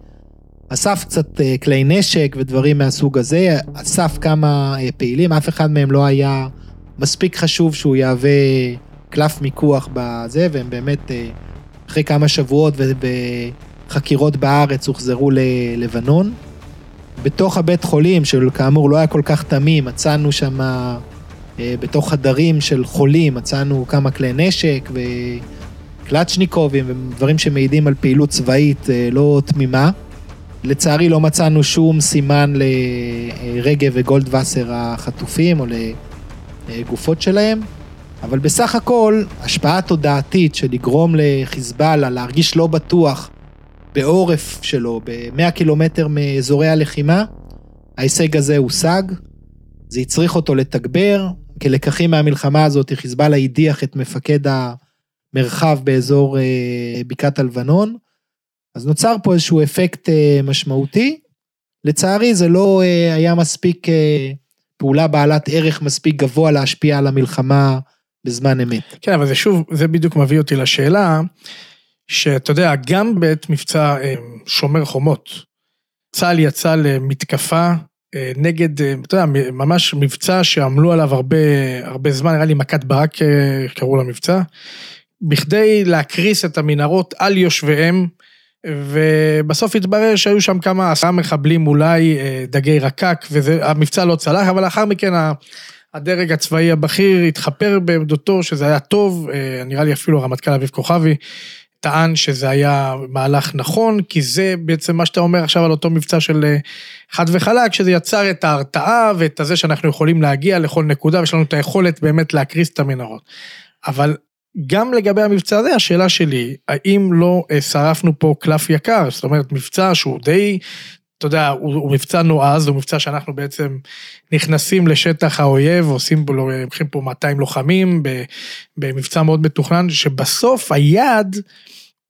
אסף קצת אה, כלי נשק ודברים מהסוג הזה, אסף כמה אה, פעילים, אף אחד מהם לא היה מספיק חשוב שהוא יהווה קלף מיקוח בזה, והם באמת אה, אחרי כמה שבועות ובחקירות בארץ הוחזרו ללבנון. בתוך הבית חולים, שכאמור לא היה כל כך תמים, מצאנו שם בתוך חדרים של חולים, מצאנו כמה כלי נשק וקלצ'ניקובים ודברים שמעידים על פעילות צבאית לא תמימה. לצערי לא מצאנו שום סימן לרגב וגולדווסר החטופים או לגופות שלהם, אבל בסך הכל השפעה תודעתית של לגרום לחיזבאללה להרגיש לא בטוח בעורף שלו, ב-100 קילומטר מאזורי הלחימה, ההישג הזה הושג, זה הצריך אותו לתגבר, כלקחים מהמלחמה הזאת חיזבאללה הדיח את מפקד המרחב באזור אה, בקעת הלבנון, אז נוצר פה איזשהו אפקט אה, משמעותי. לצערי זה לא אה, היה מספיק אה, פעולה בעלת ערך מספיק גבוה להשפיע על המלחמה בזמן אמת. כן, אבל זה שוב, זה בדיוק מביא אותי לשאלה, שאתה יודע, גם בעת מבצע שומר חומות, צה"ל יצא למתקפה נגד, אתה יודע, ממש מבצע שעמלו עליו הרבה, הרבה זמן, נראה לי מכת ברק קראו למבצע, בכדי להקריס את המנהרות על יושביהם. ובסוף התברר שהיו שם כמה עשרה מחבלים אולי אה, דגי רקק, והמבצע לא צלח, אבל לאחר מכן הדרג הצבאי הבכיר התחפר בעמדותו שזה היה טוב, אה, נראה לי אפילו הרמטכ"ל אביב כוכבי טען שזה היה מהלך נכון, כי זה בעצם מה שאתה אומר עכשיו על אותו מבצע של אה, חד וחלק, שזה יצר את ההרתעה ואת הזה שאנחנו יכולים להגיע לכל נקודה, ויש לנו את היכולת באמת להקריס את המנהרות. אבל גם לגבי המבצע הזה, השאלה שלי, האם לא אה, שרפנו פה קלף יקר? זאת אומרת, מבצע שהוא די, אתה יודע, הוא, הוא מבצע נועז, הוא מבצע שאנחנו בעצם נכנסים לשטח האויב, עושים בו, לוקחים פה 200 לוחמים, במבצע מאוד מתוכנן, שבסוף היעד,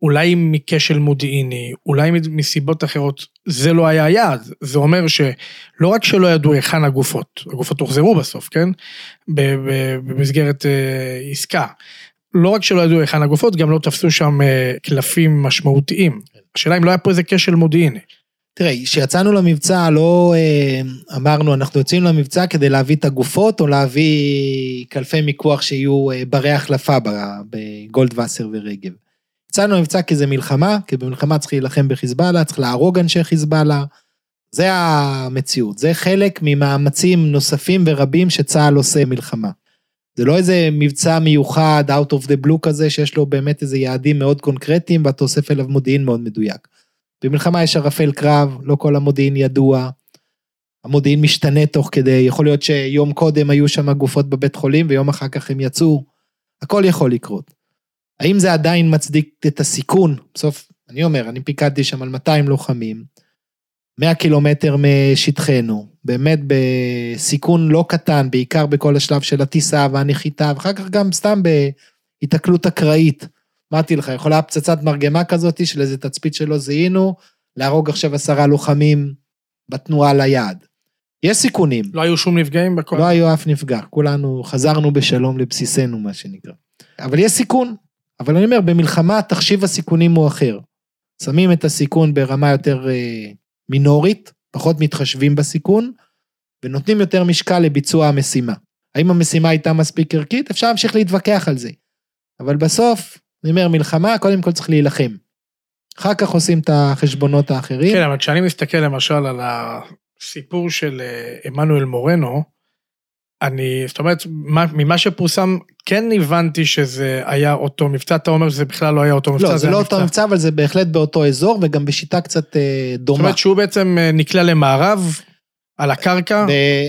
אולי מכשל מודיעיני, אולי מסיבות אחרות, זה לא היה היעד. זה אומר שלא רק שלא ידעו היכן הגופות, הגופות הוחזרו בסוף, כן? במסגרת אה, עסקה. לא רק שלא ידעו היכן הגופות, גם לא תפסו שם אה, קלפים משמעותיים. השאלה אם לא היה פה איזה כשל מודיעיני. תראה, כשיצאנו למבצע לא אה, אמרנו אנחנו יוצאים למבצע כדי להביא את הגופות או להביא קלפי מיקוח שיהיו אה, ברי החלפה בגולדווסר ורגב. יצאנו למבצע כי זה מלחמה, כי במלחמה צריך להילחם בחיזבאללה, צריך להרוג אנשי חיזבאללה. זה המציאות, זה חלק ממאמצים נוספים ורבים שצה"ל עושה מלחמה. זה לא איזה מבצע מיוחד, out of the blue כזה, שיש לו באמת איזה יעדים מאוד קונקרטיים, ואתה אוסף אליו מודיעין מאוד מדויק. במלחמה יש ערפל קרב, לא כל המודיעין ידוע, המודיעין משתנה תוך כדי, יכול להיות שיום קודם היו שם גופות בבית חולים, ויום אחר כך הם יצאו, הכל יכול לקרות. האם זה עדיין מצדיק את הסיכון? בסוף, אני אומר, אני פיקדתי שם על 200 לוחמים, 100 קילומטר משטחנו, באמת בסיכון לא קטן, בעיקר בכל השלב של הטיסה והנחיתה, ואחר כך גם סתם בהיתקלות אקראית. אמרתי לך, יכולה פצצת מרגמה כזאת של איזה תצפית שלא זיהינו, להרוג עכשיו עשרה לוחמים בתנועה ליעד. יש סיכונים. לא היו שום נפגעים בכל... לא היו אף נפגע, כולנו חזרנו בשלום לבסיסנו, מה שנקרא. אבל יש סיכון. אבל אני אומר, במלחמה תחשיב הסיכונים הוא אחר. שמים את הסיכון ברמה יותר אה, מינורית, פחות מתחשבים בסיכון, ונותנים יותר משקל לביצוע המשימה. האם המשימה הייתה מספיק ערכית? אפשר להמשיך להתווכח על זה. אבל בסוף, אני אומר, מלחמה, קודם כל צריך להילחם. אחר כך עושים את החשבונות האחרים. כן, אבל כשאני מסתכל למשל על הסיפור של אה, עמנואל מורנו, אני, זאת אומרת, ממה שפורסם, כן הבנתי שזה היה אותו מבצע, אתה אומר שזה בכלל לא היה אותו מבצע. לא, זה, לא מבצע. אותו מבצע, אבל זה בהחלט באותו אזור, וגם בשיטה קצת אה, דומה. זאת אומרת שהוא בעצם אה, נקלע למערב, על הקרקע.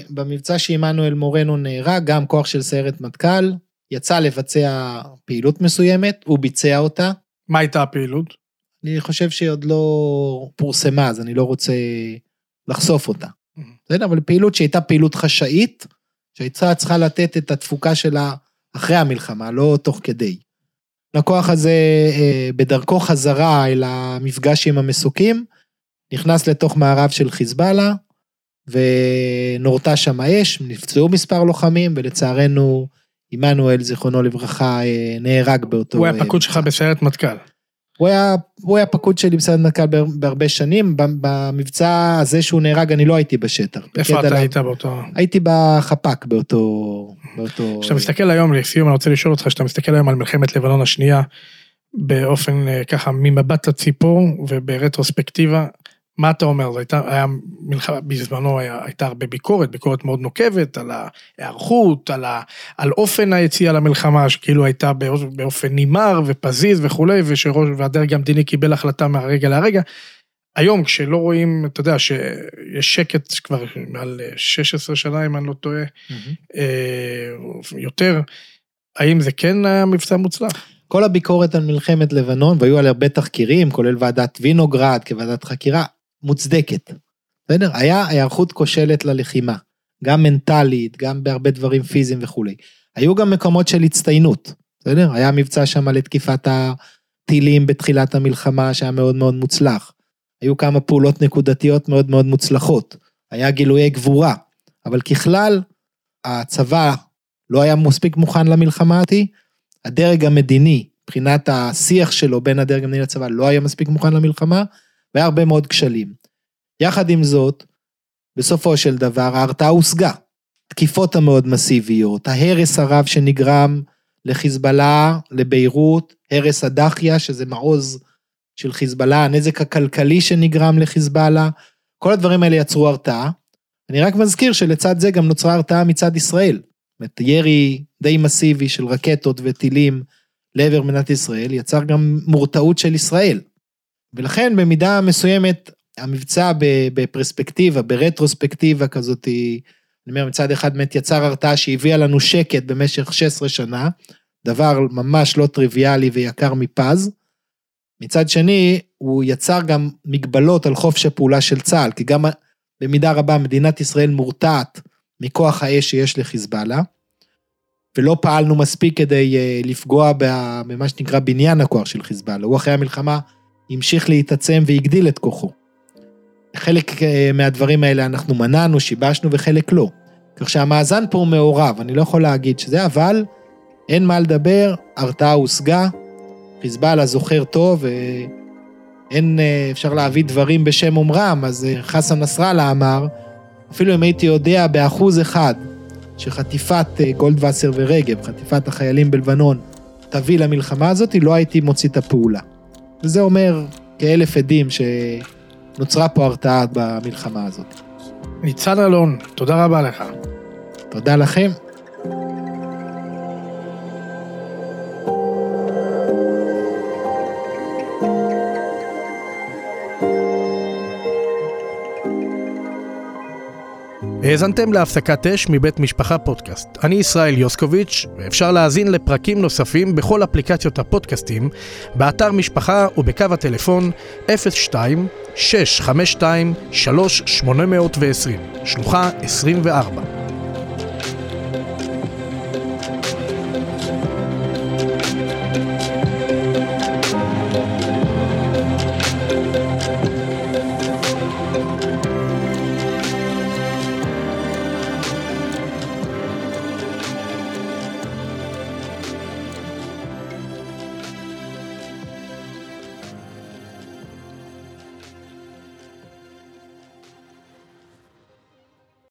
במבצע שעמנואל מורנו נהרג, גם כוח של סיירת מטכ"ל, יצא לבצע פעילות מסוימת, הוא ביצע אותה. מה הייתה הפעילות? אני חושב שהיא עוד לא פורסמה, אז אני לא רוצה לחשוף אותה. בסדר? אבל פעילות שהייתה פעילות חשאית, שהייתה צריכה לתת את התפוקה שלה אחרי המלחמה, לא תוך כדי. לקוח הזה אה, בדרכו חזרה אל המפגש עם המסוקים, נכנס לתוך מערב של חיזבאללה, ונורתה שם האש, נפצעו מספר לוחמים, ולצערנו, עמנואל, זיכרונו לברכה, אה, נהרג באותו... הוא היה אה, פקוד שלך בסיירת מטכ"ל. הוא היה, הוא היה פקוד שלי בסיירת מטכ"ל בהר- בהרבה שנים, במבצע הזה שהוא נהרג, אני לא הייתי בשטח. איפה אתה עליו- היית באותו... הייתי בחפ"ק באותו... באותו... כשאתה מסתכל היום, לסיום אני רוצה לשאול אותך, כשאתה מסתכל היום על מלחמת לבנון השנייה, באופן אה, ככה ממבט הציפור וברטרוספקטיבה, מה אתה אומר? זו הייתה, היה מלחמה, בזמנו היה, הייתה הרבה ביקורת, ביקורת מאוד נוקבת על ההיערכות, על, ה, על אופן היציאה למלחמה, שכאילו הייתה באופ- באופן נימר ופזיז וכולי, ושראש, והדרג המדיני קיבל החלטה מהרגע להרגע. היום כשלא רואים, אתה יודע, שיש שקט כבר מעל אה, 16 שנה, אם אני לא טועה. אה, יותר, האם זה כן היה מבצע מוצלח? כל הביקורת על מלחמת לבנון, והיו על הרבה תחקירים, כולל ועדת וינוגרד כוועדת חקירה, מוצדקת. בסדר? היה היערכות כושלת ללחימה, גם מנטלית, גם בהרבה דברים פיזיים וכולי. היו גם מקומות של הצטיינות, בסדר? היה מבצע שם לתקיפת הטילים בתחילת המלחמה שהיה מאוד מאוד מוצלח. היו כמה פעולות נקודתיות מאוד מאוד מוצלחות. היה גילויי גבורה, אבל ככלל, הצבא לא היה מספיק מוכן למלחמה הזאתי, הדרג המדיני, מבחינת השיח שלו בין הדרג המדיני לצבא, לא היה מספיק מוכן למלחמה, והיה הרבה מאוד כשלים. יחד עם זאת, בסופו של דבר ההרתעה הושגה. תקיפות המאוד מסיביות, ההרס הרב שנגרם לחיזבאללה, לביירות, הרס הדחיה, שזה מעוז של חיזבאללה, הנזק הכלכלי שנגרם לחיזבאללה, כל הדברים האלה יצרו הרתעה. אני רק מזכיר שלצד זה גם נוצרה הרתעה מצד ישראל. זאת אומרת, ירי די מסיבי של רקטות וטילים לעבר מדינת ישראל, יצר גם מורתעות של ישראל. ולכן במידה מסוימת, המבצע בפרספקטיבה, ברטרוספקטיבה כזאת, אני אומר, מצד אחד באמת יצר הרתעה שהביאה לנו שקט במשך 16 שנה, דבר ממש לא טריוויאלי ויקר מפז. מצד שני, הוא יצר גם מגבלות על חופש הפעולה של צה"ל, כי גם במידה רבה מדינת ישראל מורתעת מכוח האש שיש לחיזבאללה, ולא פעלנו מספיק כדי אה, לפגוע במה שנקרא בניין הכוח של חיזבאללה. הוא אחרי המלחמה המשיך להתעצם והגדיל את כוחו. חלק אה, מהדברים האלה אנחנו מנענו, שיבשנו וחלק לא. כך שהמאזן פה הוא מעורב, אני לא יכול להגיד שזה, אבל אין מה לדבר, הרתעה הושגה, חיזבאללה זוכר טוב, ואין, אה, אפשר להביא דברים בשם אומרם, אז אה, חסן נסראללה אמר, אפילו אם הייתי יודע באחוז אחד שחטיפת אה, גולדווסר ורגב, חטיפת החיילים בלבנון, תביא למלחמה הזאת, לא הייתי מוציא את הפעולה. וזה אומר כאלף עדים שנוצרה פה הרתעה במלחמה הזאת. ניצן אלון, תודה רבה לך. תודה לכם. האזנתם להפסקת אש מבית משפחה פודקאסט. אני ישראל יוסקוביץ', ואפשר להאזין לפרקים נוספים בכל אפליקציות הפודקאסטים, באתר משפחה ובקו הטלפון 02-652-3820, שלוחה 24.